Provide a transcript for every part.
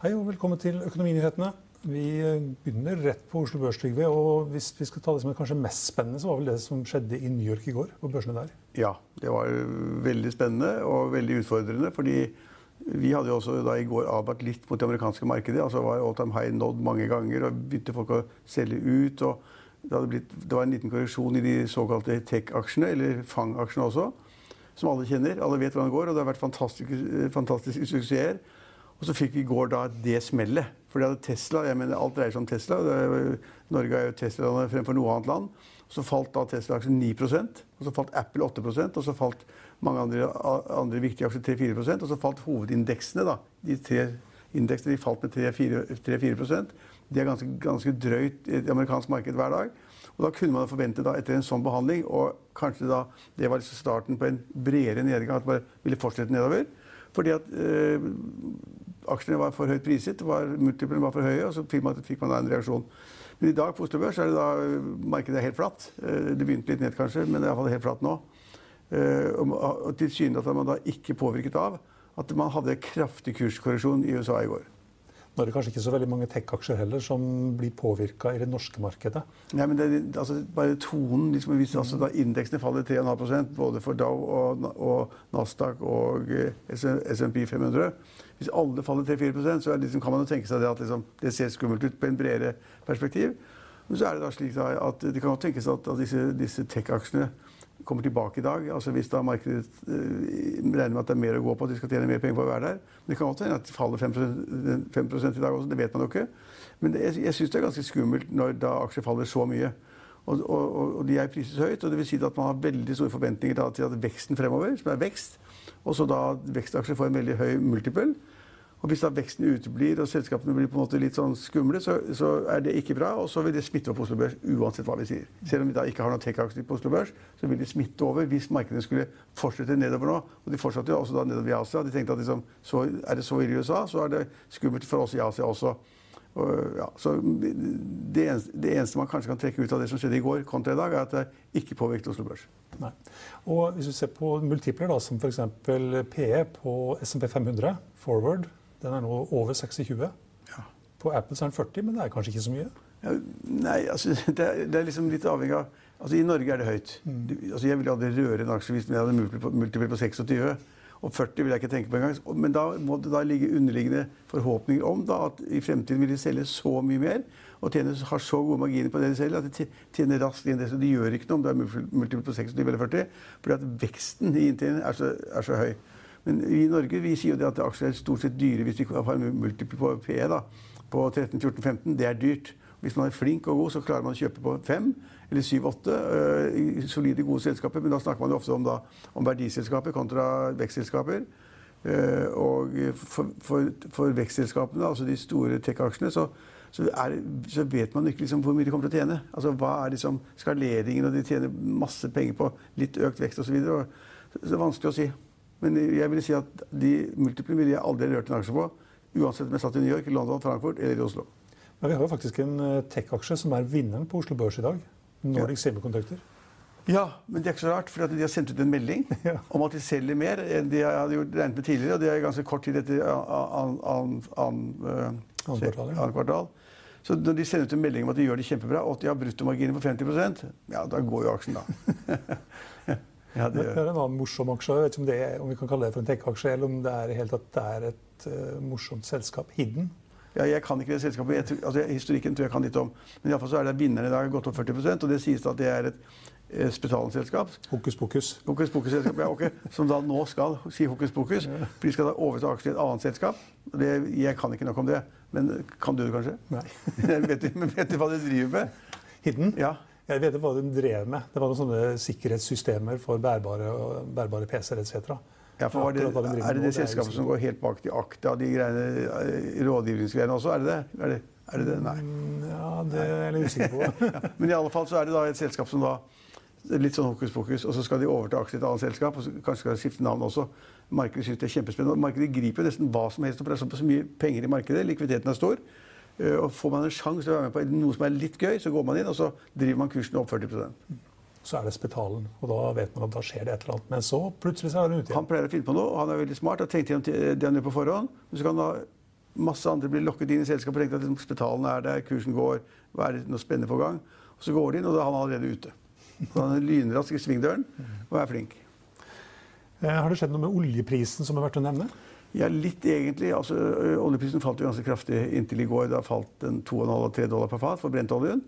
Hei og velkommen til Økonominyhetene. Vi begynner rett på Oslo Børs, Trygve. Og hvis vi skal ta det som er kanskje mest spennende, så var vel det som skjedde i New York i går? på børsene der? Ja, det var veldig spennende og veldig utfordrende. fordi vi hadde jo også da i går advart litt mot det amerikanske markedet. altså var all time high nådd mange ganger, og begynte folk å selge ut. og det, blitt, det, var en liten korreksjon i de såkalte tech-aksjene, eller FANG-aksjene også, som alle kjenner. Alle vet hvordan det går, og det har vært fantastiske, fantastiske suksesser. Og så fikk vi i går da det smellet. For Tesla jeg mener Alt dreier seg om Tesla. Er, Norge er jo Tesla fremfor noe annet land. Så falt da Tesla-aksjen 9% og så falt Apple 8% og så falt mange andre, andre viktige aksjer 3-4% og så falt hovedindeksene. da, De tre indeksene de falt med 3-4% Det er ganske, ganske drøyt i et amerikansk marked hver dag. Og Da kunne man forvente da, etter en sånn behandling, og kanskje da det var liksom starten på en bredere nedgang, at man ville fortsette nedover. Fordi at øh, aksjene var for høyt priset, multiplene var for høye, og så fikk man, fikk man da en reaksjon. Men i dag på Oslo Børs er det da markedet er helt flatt. Eh, det begynte litt ned kanskje, men det er iallfall helt flatt nå. Eh, og tilsynelatende er man da ikke påvirket av at man hadde kraftig kurskorreksjon i USA i går. Nå er det kanskje ikke så veldig mange tech-aksjer heller som blir påvirka i det norske markedet? Nei, men det, altså, bare tonen liksom, Hvis altså, indeksene faller 3,5 både for Dow og, og Nasdaq og eh, SMP 500 Hvis alle faller 3-4% så liksom, kan man jo tenke seg det at liksom, det ser skummelt ut på en bredere perspektiv. Men så er det da slik da, at det kan tenkes at, at disse, disse tech-aksjene kommer tilbake i dag. Altså Hvis da markedet uh, regner med at det er mer å gå på, at de skal tjene mer penger på å være der. Men det kan godt hende at det faller 5, 5 i dag også. Det vet man jo ikke. Men det, jeg, jeg syns det er ganske skummelt når da aksjer faller så mye. Og, og, og, de er priset høyt. og det vil si at Man har veldig store forventninger til at veksten fremover, som er vekst, og så da vekstaksjer får en veldig høy multiple, og Hvis da veksten uteblir og selskapene blir på en måte litt sånn skumle, så, så, er det ikke bra. Og så vil det smitte opp på Oslo Børs uansett hva vi sier. Selv om vi da ikke har noen tech-aksjer på Oslo Børs, så vil det smitte over hvis markedene skulle fortsette nedover nå. Og de fortsatte jo også da nedover i Asia. De tenkte at liksom, så er det så ille i USA, så er det skummelt for oss i Asia også. Og, ja, så det eneste, det eneste, man kanskje kan trekke ut av det som skjedde i går, kontra i dag, er at det ikke påvirket Oslo Børs. Nei. Og Hvis du ser på multipler, da, som f.eks. PE på SMP 500, Forward den er nå over 26. Ja. På Apple er den 40, men det er kanskje ikke så mye? Ja, nei, altså, det er, det er, liksom litt avhengig av altså, I Norge er det høyt. Mm. Altså, jeg ville aldri røre en aksje hvis jeg hadde multiple på, på 26. Og 40 vil jeg ikke tenke på engang. Men da må det da ligge underliggende forhåpninger om da, at i fremtiden vil de selge så mye mer og tjene, har så gode marginer på det de selger, at de tjener raskt inn det. Så de gjør ikke noe om det er multiple på 26 eller 40, fordi at veksten i inntjeningen er, er så høy. Men vi i Norge vi sier jo det at aksjer er stort sett dyre hvis vi har en multiple på PE da, på 13-14-15. Det er dyrt. Hvis man er flink og god, så klarer man å kjøpe på fem eller 7-8 uh, solide, gode selskaper. Men da snakker man jo ofte om, da, om verdiselskaper kontra vekstselskaper. Uh, og for, for, for, vekstselskapene, altså de store tech-aksjene, så, så, så, vet man ikke liksom hvor mye de kommer til å tjene. Altså Hva er liksom skaleringen, og de tjener masse penger på litt økt vekst osv. Det er vanskelig å si. Men jeg vil si at de multiplene ville jeg aldri rørt en aksje på. Uansett om jeg satt i New York, London, Frankfurt eller i Oslo. Men vi har jo faktisk en eh, tech-aksje som er vinneren på Oslo Børs i dag. Nordic ja. Semiconductor. Ja, men det er ikke så rart, for de har sendt ut en melding ja. om at de selger mer enn de hadde gjort regnet med tidligere. Og det er ganske kort tid etter annen kvartal. Så når de sender ut en melding om at de gjør det kjempebra, og at de har bruttomarginer på 50% ja, da går jo aksjen, da. ja, det, det, er en annen morsom aksje. Jeg vet ikke om, det er, om vi kan kalle det for en tech-aksje, eller om det er, helt at det er et uh, morsomt selskap. Hidden. Ja, jeg kan ikke det selskapet. Jeg, altså, historikken tror jeg kan litt om. Men iallfall så er det vinneren i dag gått opp 40% og det sies at det er et Eh, spesialselskap. Hokus pokus. Hokus pokus selskap, ja, okay. Som da nå skal si hokus pokus. For de skal da overta aksjer i et annet selskap. Det, jeg kan ikke nok om det. Men kan du det kanskje? Nei. vet, du, vet du hva de driver med? Hidden? Ja. Jeg vet ikke hva de drev med. Det var noen sånne sikkerhetssystemer for bærbare, bærbare PC-er etc. Ja, for det, de er det det selskapet som går helt bak til akta, de greiene, eh, rådgivningsgreiene også? Er det det? Er det, er det, det? Nei. Mm, ja, det er jeg litt usikker på. ja, men i alle fall så er det da et selskap som da Litt sånn hokus pokus. Og så skal de overta aksjer til et annet selskap. og så Kanskje skal de skifte navn også. Markedet synes det er kjempespennende. Markedet griper nesten hva som helst. For det er så mye penger i markedet. Likviditeten er stor. Eh, og får man en sjanse til å være med på noe som er litt gøy, så går man inn og så driver man kursen opp 40% Så er det Spetalen, og da vet man at da skjer det et eller annet. Men så plutselig så er han ute igjen. Han pleier å finne på noe, og han er veldig smart. Har tenkt gjennom det han gjør på forhånd. Men så kan da masse andre bli lokket inn i selskapet og tenke at liksom, Spetalen er der, kursen går, hva er det noe spennende på gang? Og så går de inn, og da er han allerede ute. Han er lynrask i svingdøren og er flink. Eh, har det skjedd noe med oljeprisen som er verdt å nevne? Ja, litt egentlig. Altså, oljeprisen falt jo ganske kraftig inntil i går. Da falt den 2,5-3 dollar per fat for brentoljen.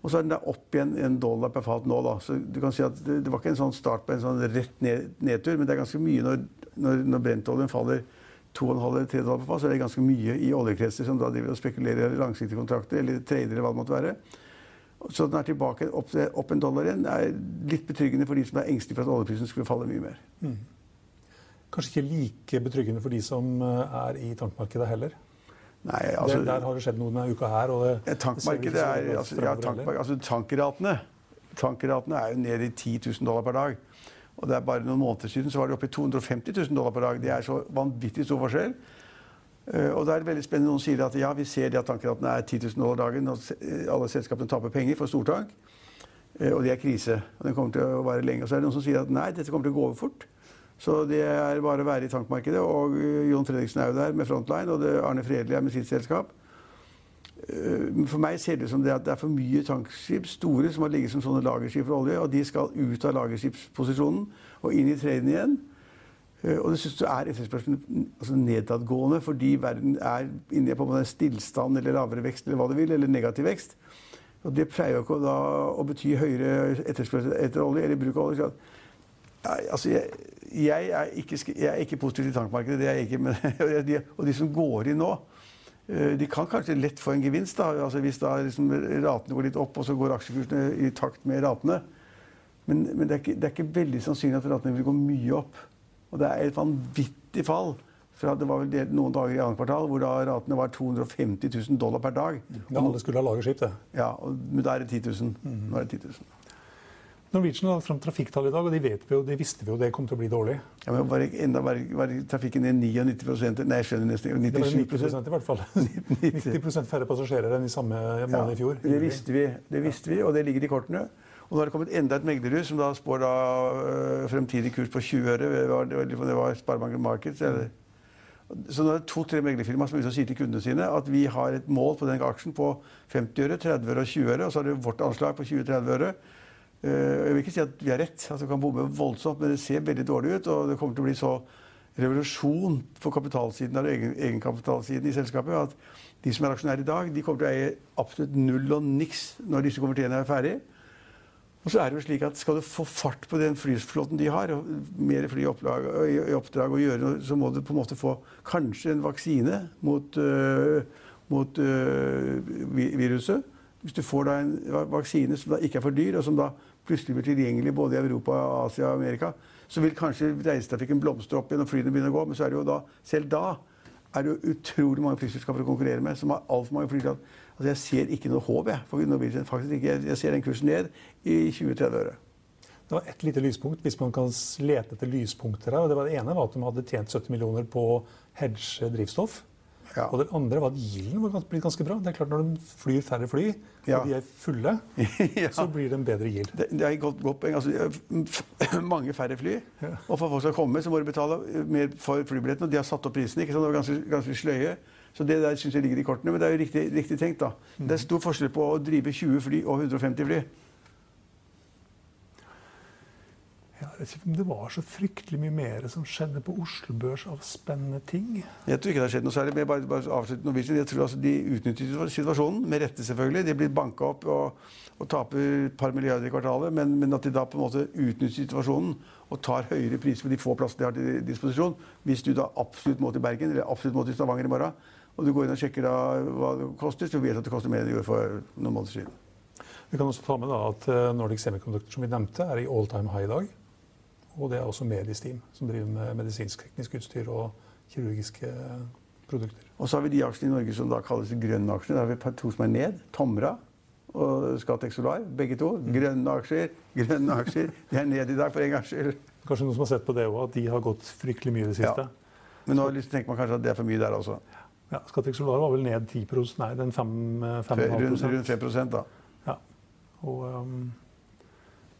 Og så er den der opp igjen en dollar per fat nå. da. Så du kan si at Det, var ikke en sånn start på en sånn rett ned, nedtur, men det er ganske mye når, når, når brentoljen faller 2,5-3 dollar per fat, så er det ganske mye i oljekretser som da driver og spekulerer i langsiktige kontrakter eller trader eller hva det måtte være. Så den er tilbake opp, opp en dollar igjen. Det er litt betryggende for de som er engstelige for at oljeprisen skulle falle mye mer. Mm. Kanskje ikke like betryggende for de som eh, er i tankmarkedet heller? Nei, altså, der, der, har det skjedd noe denne uka her. og Det, tankmarkedet er, altså, ja, tankmark, altså, tankratene, tankratene er jo nede i 10 000 dollar per dag. Og det er bare noen måneder siden så var de oppe i 250 000 dollar per dag. Det er så vanvittig stor forskjell. Eh, og da er det veldig spennende Noen sier at ja, vi ser at tankratene er 10 000 dollar dagen, og alle selskapene taper penger for stortank. Eh, og det er krise. Og den kommer til å vare lenge. Og så er det noen som sier at nei, dette kommer til å gå over fort. Så det er bare å være i tankmarkedet. Og eh, Jon Fredriksen er jo der med Frontline, og Arne Fredelig er med sitt selskap. For meg ser det ut som det at det er for mye tankskip, store, som har ligget som sånne lagerskip for olje, og de skal ut av lagerskipsposisjonen og inn i traden igjen. Eh, og det synes du er etterspørselen altså nedadgående fordi verden er inne på en stillstand eller lavere vekst eller hva du vil, eller negativ vekst. Og det pleier jo ikke da å bety høyere etterspørsel etter olje eller bruk av olje. Altså jeg, jeg, er ikke, jeg, er ikke, positiv til tankmarkedet, det er jeg ikke. Men, og de som går inn nå, eh, de kan kanskje lett få en gevinst. da, altså Hvis da liksom ratene går litt opp, og så går aksjekursene i takt med ratene. Men, men det, er ikke, det, er ikke, veldig sannsynlig at ratene vil gå mye opp. Og det er et vanvittig fall. Fra det var vel noen dager i annet kvartal hvor da ratene var 250 000 dollar per dag. Ja, alle skulle ha lagerskip, det. Ja, og, men da er det 10 000. Mm. Nå er det 10 000. Norwegian har lagt fram trafikktall i dag, og de, vet vi jo, de visste vi jo det kom til å bli dårlig. Ja, men var, enda, var, var trafikken ned 99 Nei, jeg skjønner nesten 97 Det var 90 i hvert fall. 90% færre passasjerer enn i samme måned i fjor. Det visste vi, det visste vi, og det ligger i kortene. Og nå har det kommet enda et meglerhus som da spår da, øh, fremtidig kurs på 20 øre. Det var, det var, var Sparebanken Markets. Eller. Så nå er det to-tre meglerfirmaer som er ute og sier til kundene sine at vi har et mål på den aksjen på 50 øre, 30 øre og 20 øre. Og så har det vårt anslag på 20-30 øre. Uh, jeg vil ikke si at vi har rett, altså vi kan bomme voldsomt, men det ser veldig dårlig ut. Og det kommer til å bli så revolusjon for kapitalsiden eller egen, egenkapitalsiden i selskapet at de som er aksjonærer i dag, de kommer til å eie absolutt null og niks når disse konvertiene er ferdig. Og så er det jo slik at Skal du få fart på den flyflåten de har, og mer fly i oppdrag, i oppdrag å gjøre, så må du på en måte få kanskje en vaksine mot, uh, mot uh, viruset. Hvis du får da en vaksine som da ikke er for dyr, og som da plutselig blir tilgjengelig både i Europa, Asia og Amerika, så vil kanskje reisetrafikken blomstre opp igjen og flyene begynner å gå. Men så er det jo da, selv da er det jo utrolig mange flyselskaper å konkurrere med som har altfor mange fly Altså jeg ser ikke noe håp jeg, for Norwegian. faktisk ikke. Jeg ser den kursen ned i 20-30 øre. Det var ett lite lyspunkt, hvis man kan lete etter lyspunkter her. og Det var det ene var at de hadde tjent 70 millioner på hedge drivstoff. Ja. Og det andre var at gilden var blitt ganske bra. Det er klart Når de flyr færre fly, Ja. og de er fulle, Ja. så blir det en bedre gild. Det, det er et godt, godt poeng. Altså, mange færre fly. Og for folk skal komme, så må de betale mer for flybilletten. Og de har satt opp prisene. ikke sant? Det var ganske, ganske sløye. Så det der syns jeg ligger i kortene. Men det er jo riktig, riktig tenkt, da. Det er stor forskjell på å drive 20 fly og 150 fly. Jeg vet ikke om det var så fryktelig mye mer som skjedde på Oslo Børs av spennende ting. Jeg tror ikke det har skjedd noe særlig. Men jeg bare, bare avslutte Norwegian. Jeg tror altså De utnytter situasjonen, med rette selvfølgelig. De blir banka opp og, og taper et par milliarder i kvartalet. Men, men at de da på en måte utnytter situasjonen og tar høyere priser på de få plassene de har til disposisjon. Hvis du da absolutt må til Bergen eller absolutt må til Stavanger i morgen, og du går inn og sjekker da hva det koster, så vet du at det koster mer enn det gjorde for noen måneder siden. Vi kan også ta med da at eh, Nordic Semiconductor som vi nevnte, er i all time high i dag. Og det er også Medisteam, som driver med medisinsk-teknisk utstyr og kirurgiske produkter. Og så har vi de aksjene i Norge som da kalles grønne aksjer. Da har vi to som er ned. Tomra og Scatec Solar. Begge to. Grønne aksjer. Grønne aksjer. De er ned i dag for en gangs skyld. Kanskje noen som har sett på det òg, at de har gått fryktelig mye i det siste. Men nå tenker man kanskje at det er for mye der også. Ja, Scatec Solar var vel ned 10 Nei, den 5,5 Rundt, rundt 5 da. Ja. Og um,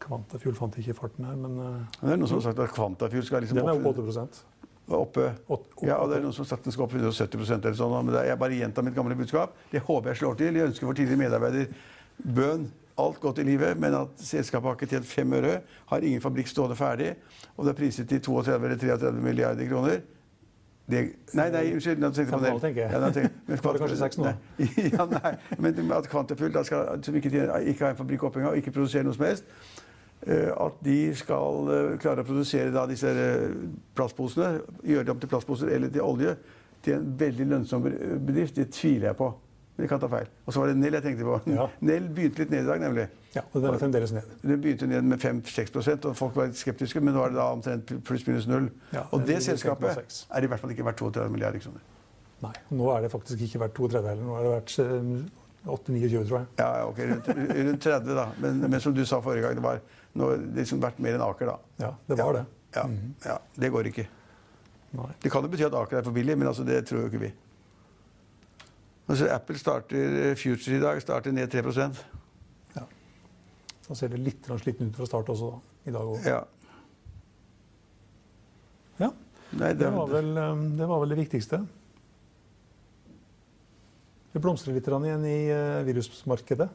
Quantafuel fant ikke farten her, men uh, det er noen som har sagt at Quantafuel skal liksom den er opp, opp 8 oppe Ja, og det er noen som har sagt den skal opp 170% eller sånn. Men jeg bare gjentar mitt gamle budskap. Det håper jeg slår til. Jeg ønsker for tidligere medarbeider bønn. Alt godt i livet, men at selskapet har ikke tjent fem øre, har ingen fabrikk stående ferdig, og det er priset til 32 eller 33 milliarder kroner. Det, nei, nei, unnskyld. Nå tenkte jeg på og det. Ja, tenker- men kanskje seks nå? Nei, ja, nei, men at Quantafuel, som ikke, ikke har en fabrikk oppe engang, ikke produserer noe som helst, eh, Eh, at de skal eh, klare å produsere disse eh, plastposene, gjøre dem til plastposer eller til olje, til en veldig lønnsom bedrift. Det tviler jeg på. Men jeg kan ta feil. Og så var det Nell jeg tenkte på. Ja. Nell begynte litt ned i dag, nemlig. Ja, og Den er fremdeles ned. Den begynte ned med 5-6 og folk var litt skeptiske, men nå er det da omtrent pluss-minus null. Ja, og det, det selskapet er i hvert fall ikke verdt 32 milliarder kroner. Nei. Nå er det faktisk ikke verdt 32 heller. Nå er det verdt 8-29, tror jeg. Ja, ok, rundt, rundt 30, da. Men, men, som du sa forrige gang, det var nå, liksom vært mer enn Aker, da. Ja, det var ja. det. Ja, mm -hmm. ja, det går ikke. Nei. Det kan jo bety at Aker er for billig, men altså, det tror jo ikke vi. Altså, Apple starter eh, Future i dag starter ned 3 Ja. Da ser det litt sliten ut fra start også, da. I dag òg. Ja. ja. Nei, det, det, var vel, eh, det var vel det viktigste. Det blomstrer litt igjen i eh, virusmarkedet.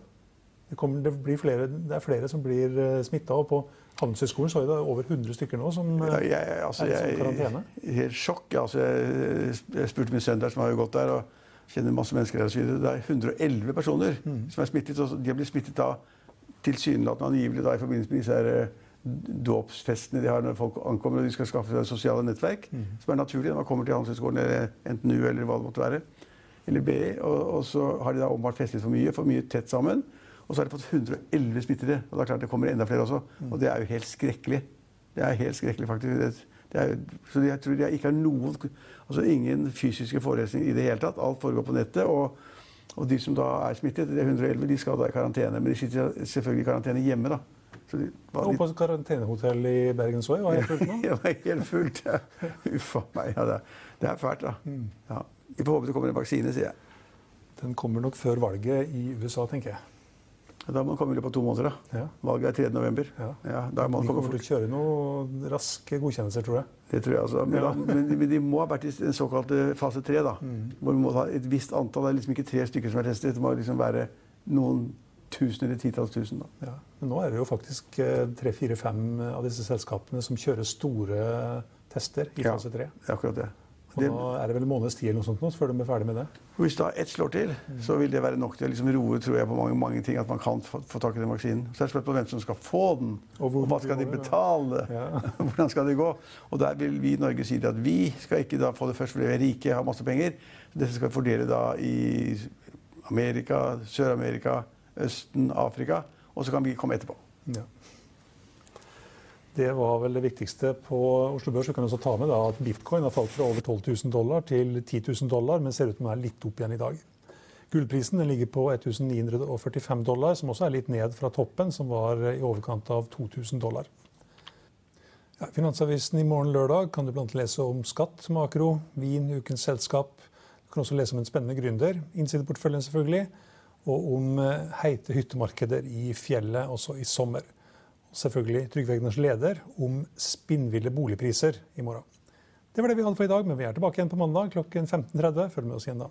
Det, kommer, det, blir flere, det er flere som blir smitta. Og på Handelshøyskolen så er det over 100 stykker nå som Ja, eh, jeg, altså, er i karantene. jeg, helt sjokk. Altså, jeg, jeg spurte min sønn der, som har jo gått der, og kjenner masse mennesker der. Det er 111 personer Mm. som er smittet. Og de har blitt smittet av tilsynelatende angivelig da, i forbindelse med disse her, eh, dåpsfestene de har når folk ankommer og de skal skaffe seg sosiale nettverk. Mm. Som er naturlig når man kommer til Handelshøyskolen eller NTNU eller hva det måtte være. Eller BI. Og, og så har de da åpenbart festet for mye, for mye tett sammen. Og så har de fått 111 smittede. Og det er klart det kommer enda flere også. Mm. Og det er jo helt skrekkelig. Det er helt skrekkelig, faktisk. Er, så jeg tror jeg ikke har noen Altså ingen fysiske forelesninger i det hele tatt. Alt foregår på nettet. Og, og de som da er smittet, det er 111, de skal da i karantene. Men de sitter selvfølgelig i karantene hjemme, da. Så de var Og på karantenehotell i Bergen så jeg, var helt fullt nå. jeg var helt fullt. Ja. Uff a meg. Ja, det, er- det fælt, da. Mm. Ja. Vi får håpe det kommer en vaksine, sier jeg. Den kommer nok før valget i USA, tenker jeg. Da må den komme i løpet av to måneder. da. Ja. Valget er 3. november. Ja. Ja, da må De kommer til å kjøre noen raske godkjennelser, tror jeg. Det tror jeg altså. Men, Ja. da, men, men de må ha vært i den såkalte fase 3, da. Mm. Hvor vi må ha et visst antall. Det er liksom ikke tre stykker som er testet. Det må liksom være noen tusen eller titalls tusen. da. Ja. Men nå er det jo faktisk eh, tre-fire-fem av disse selskapene som kjører store tester i Ja. fase tre. Er akkurat det. Og det nå er det vel en måneds tid eller noe sånt nå, før de er ferdig med det. hvis da ett slår til, så vil det være nok til å liksom roe tror jeg, på mange, mange ting at man kan få, få tak i den vaksinen. Så er det spørsmål hvem som skal få den, Og og, hva skal de hvor det, betale? Ja. Hvordan skal det gå? Og der vil vi i Norge si at vi skal ikke da få det først fordi vi er rike har masse penger. Dette skal vi fordele da i Amerika, Sør-Amerika, Østen, Afrika. Og så kan vi komme etterpå. Ja. Det var vel det viktigste på Oslo Børs. Vi kan også ta med da at bitcoin har falt fra over 12 000 dollar til 10 000 dollar, men ser ut til å være litt opp igjen i dag. Gullprisen ligger på 1945 dollar, som også er litt ned fra toppen, som var i overkant av 2000 dollar. Ja, Finansavisen i morgen lørdag kan du blant annet lese om skatt, makro, vin, ukens selskap, Du kan også lese om en spennende gründer, innsideporteføljen selvfølgelig, og om eh, heite hyttemarkeder i fjellet også i sommer. Og selvfølgelig Trygve Egners leder om spinnville boligpriser i morgen. Det var det vi hadde for i dag, men vi er tilbake igjen på mandag klokken 15.30. Følg med oss igjen da.